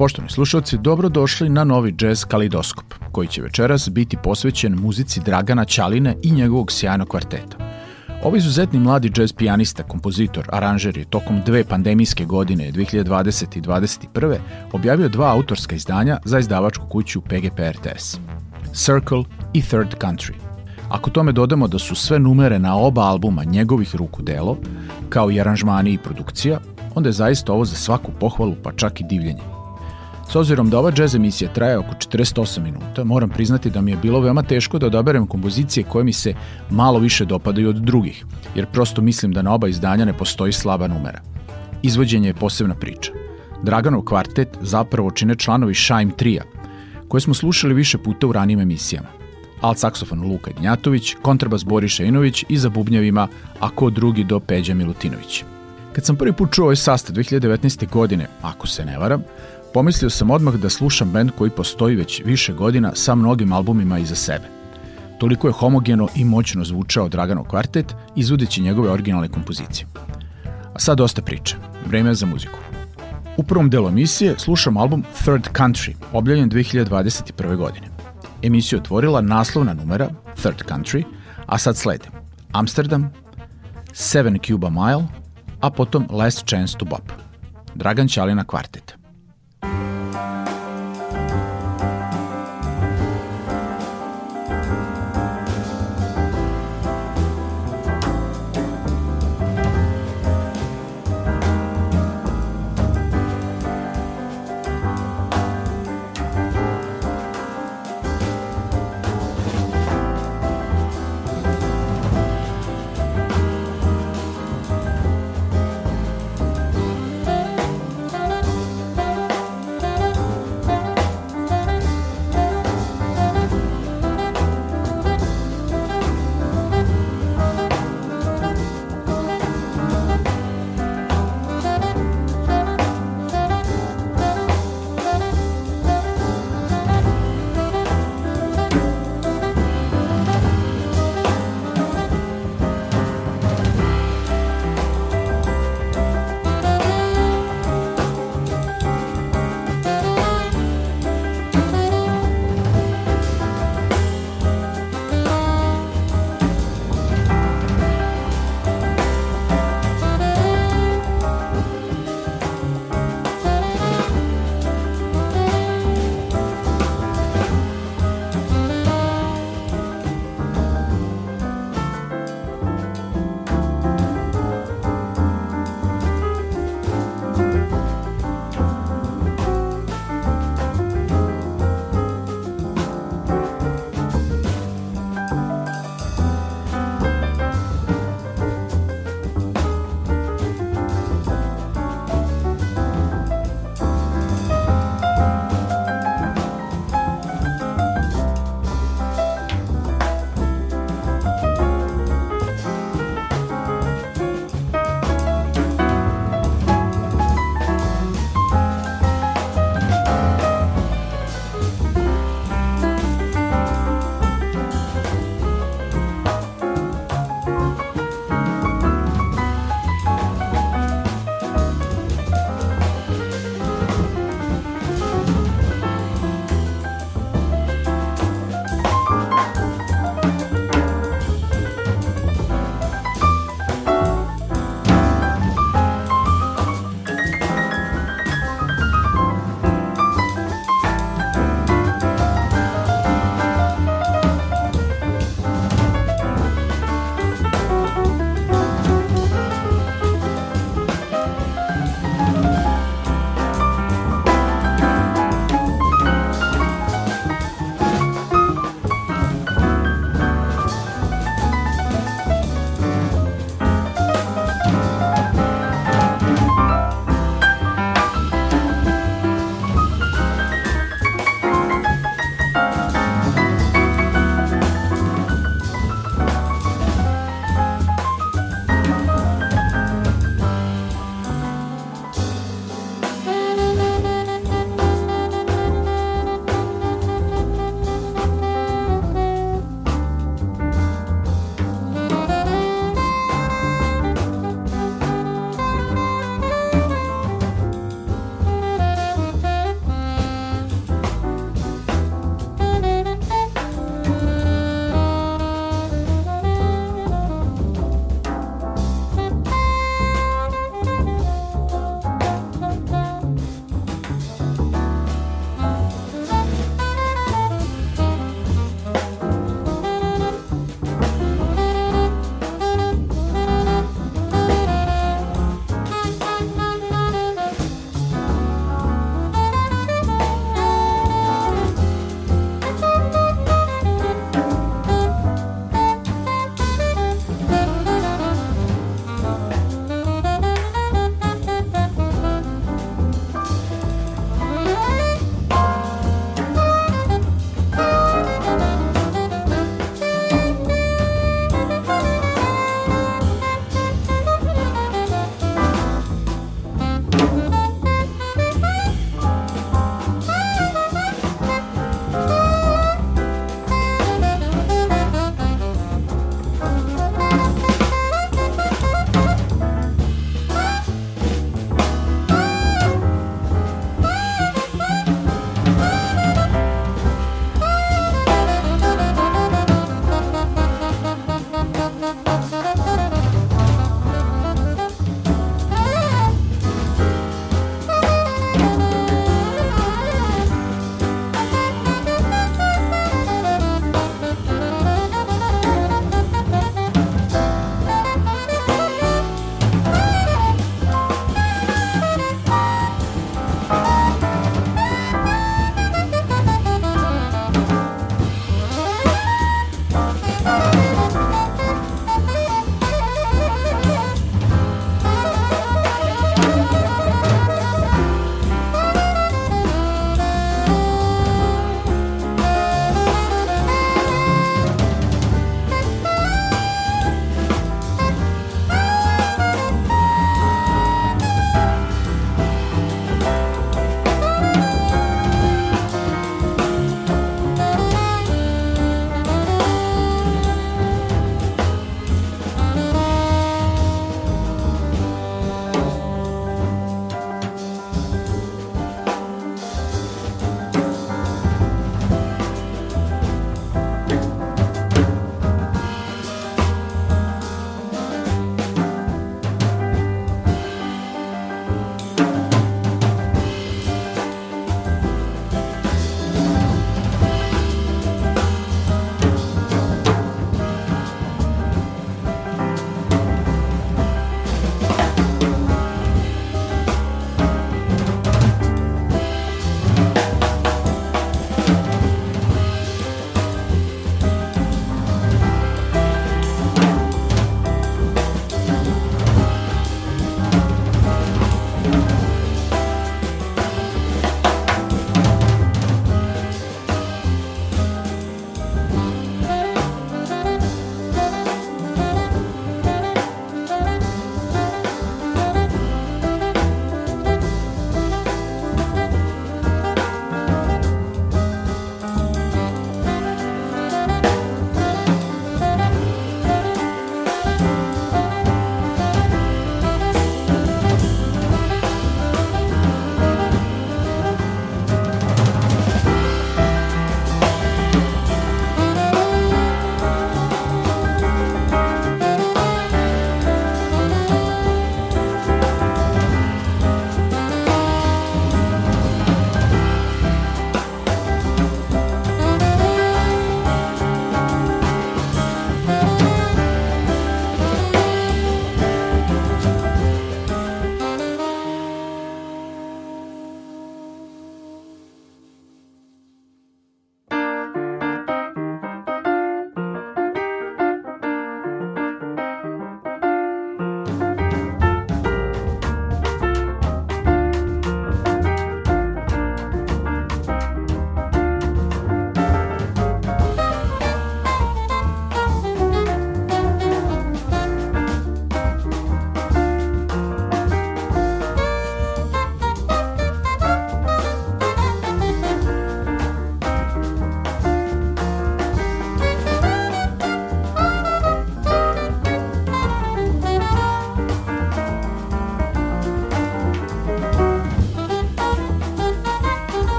Poštovni slušalci, dobrodošli na novi jazz kalidoskop, koji će večeras biti posvećen muzici Dragana Ćaline i njegovog sjajnog kvarteta. Ovaj izuzetni mladi jazz pijanista, kompozitor, aranžer je tokom dve pandemijske godine 2020. i 2021. objavio dva autorska izdanja za izdavačku kuću PGP RTS. Circle i Third Country. Ako tome dodamo da su sve numere na oba albuma njegovih ruku delo, kao i aranžmani i produkcija, onda je zaista ovo za svaku pohvalu pa čak i divljenje. S obzirom da ova jazz emisija traje oko 48 minuta, moram priznati da mi je bilo veoma teško da odaberem kompozicije koje mi se malo više dopadaju od drugih, jer prosto mislim da na oba izdanja ne postoji slaba numera. Izvođenje je posebna priča. Draganov kvartet zapravo čine članovi Shime Trija, koje smo slušali više puta u ranijim emisijama. Alt saksofon Luka Gnjatović, kontrabas Boriša Inović i za bubnjevima, a ko drugi do Peđa Milutinović. Kad sam prvi put čuo ovaj sastav 2019. godine, ako se ne varam, Pomislio sam odmah da slušam band koji postoji već više godina sa mnogim albumima iza sebe. Toliko je homogeno i moćno zvučao Draganov kvartet, izvodeći njegove originalne kompozicije. A sad dosta priče. Vreme za muziku. U prvom delu emisije slušam album Third Country, objavljen 2021. godine. Emisiju otvorila naslovna numera Third Country, a sad slede Amsterdam, Seven Cuba Mile, a potom Last Chance to Bop. Dragan Ćalina kvartet.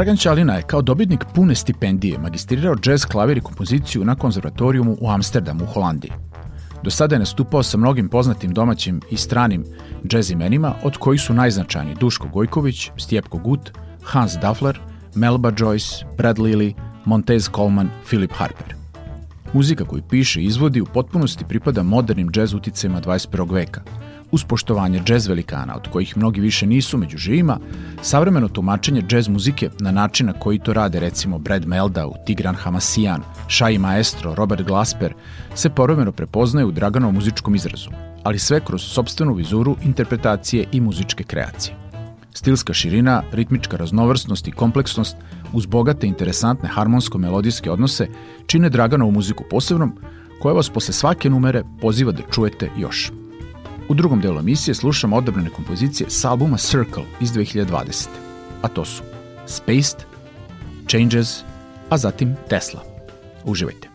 Dragan Ćalina je kao dobitnik pune stipendije magistrirao jazz klavir i kompoziciju na konzervatorijumu u Amsterdamu u Holandiji. Do sada je nastupao sa mnogim poznatim domaćim i stranim džez imenima, od kojih su najznačajniji Duško Gojković, Stjepko Gut, Hans Daffler, Melba Joyce, Brad Lilly, Montez Coleman, Philip Harper. Muzika koju piše i izvodi u potpunosti pripada modernim džez uticajima 21. veka, uz poštovanje džez velikana, od kojih mnogi više nisu među živima, savremeno tumačenje džez muzike na način na koji to rade recimo Brad Meldau, Tigran Hamasijan, Shai Maestro, Robert Glasper, se povremeno prepoznaje u Draganovom muzičkom izrazu, ali sve kroz sobstvenu vizuru, interpretacije i muzičke kreacije. Stilska širina, ritmička raznovrsnost i kompleksnost uz bogate interesantne harmonsko-melodijske odnose čine Draganovu muziku posebnom, koja vas posle svake numere poziva da čujete još. U drugom delu emisije slušamo odabrane kompozicije s albuma Circle iz 2020. A to su Spaced, Changes, a zatim Tesla. Uživajte.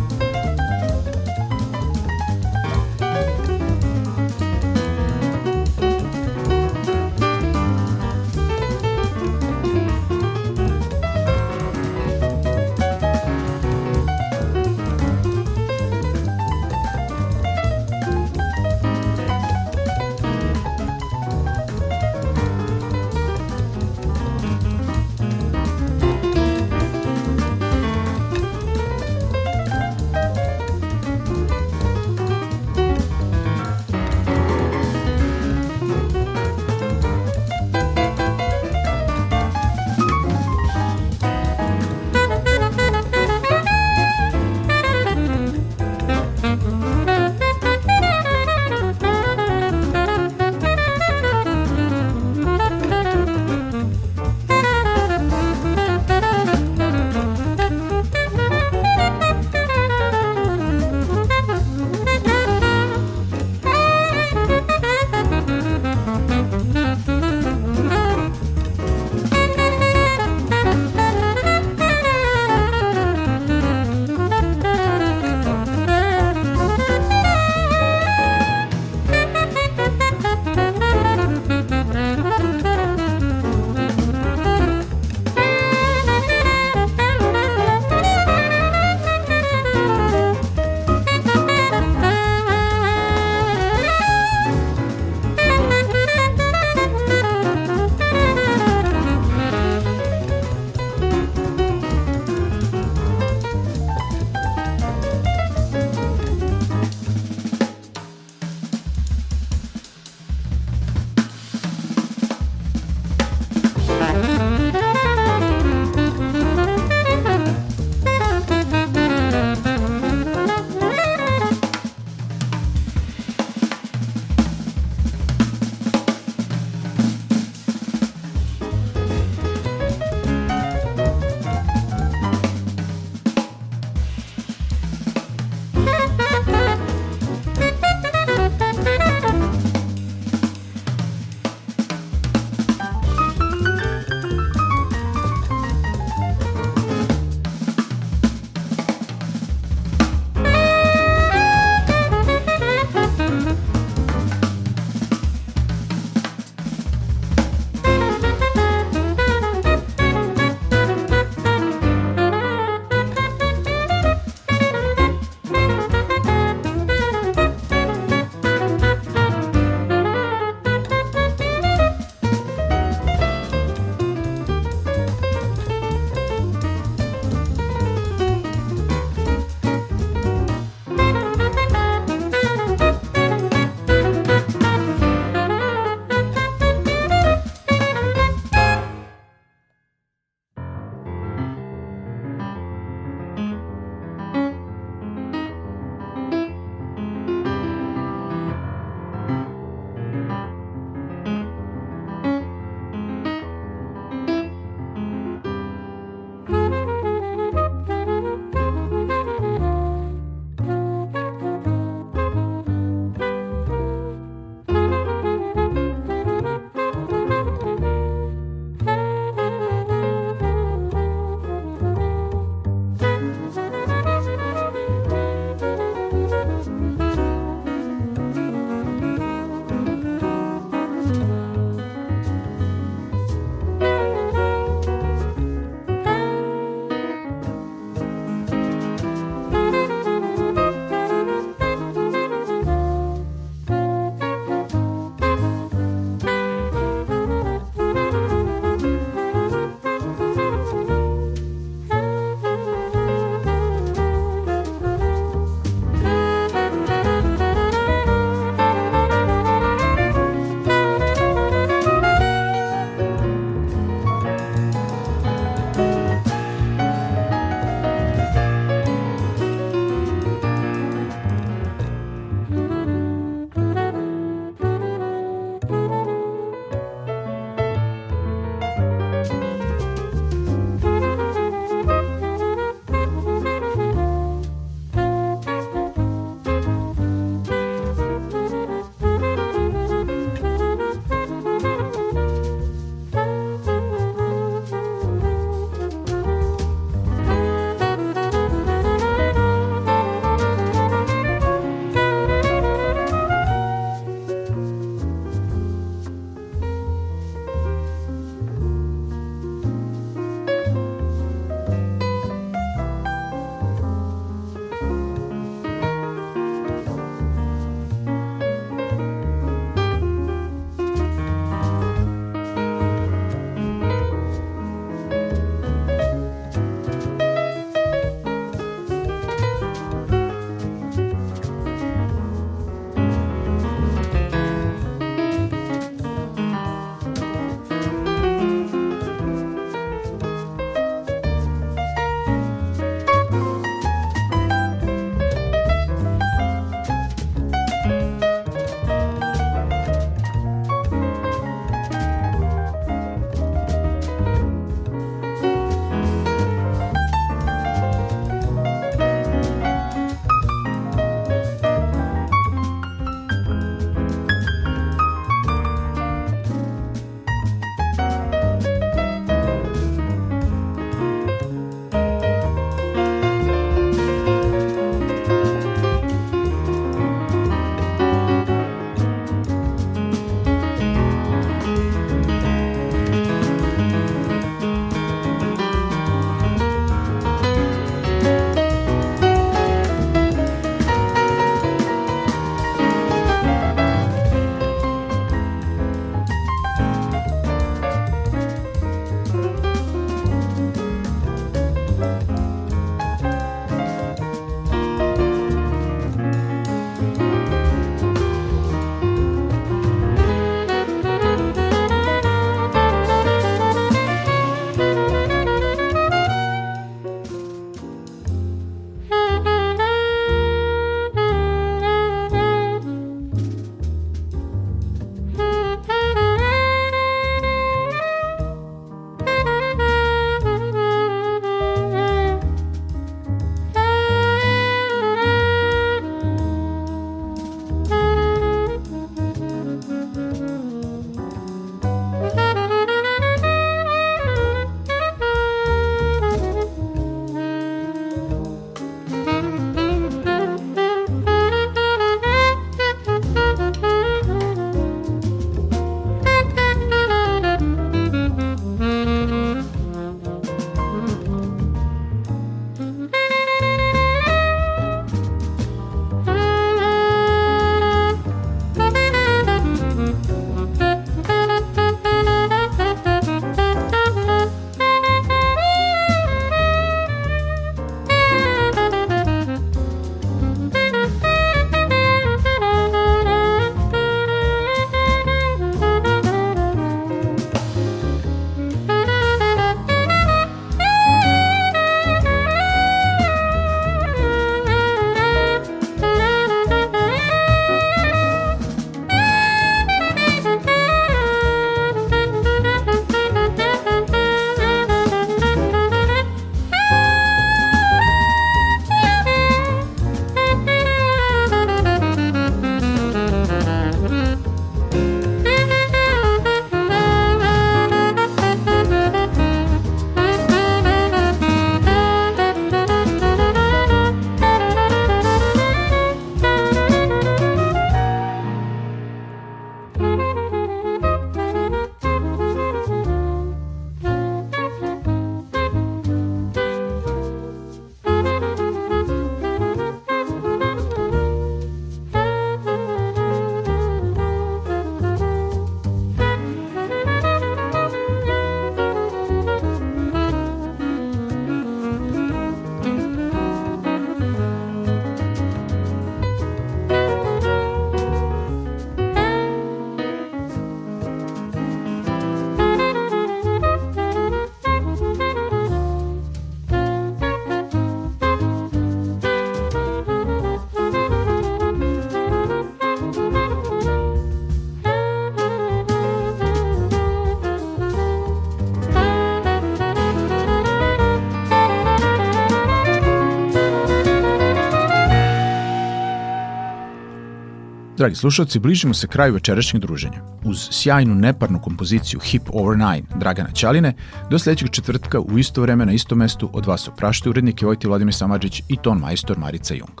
Dragi slušalci, bližimo se kraju večerašnjeg druženja. Uz sjajnu neparnu kompoziciju Hip Over Nine Dragana Ćaline, do sledećeg četvrtka u isto vreme na istom mestu od vas opraštaju urednike Vojti Vladimir Samadžić i ton majstor Marica Jung.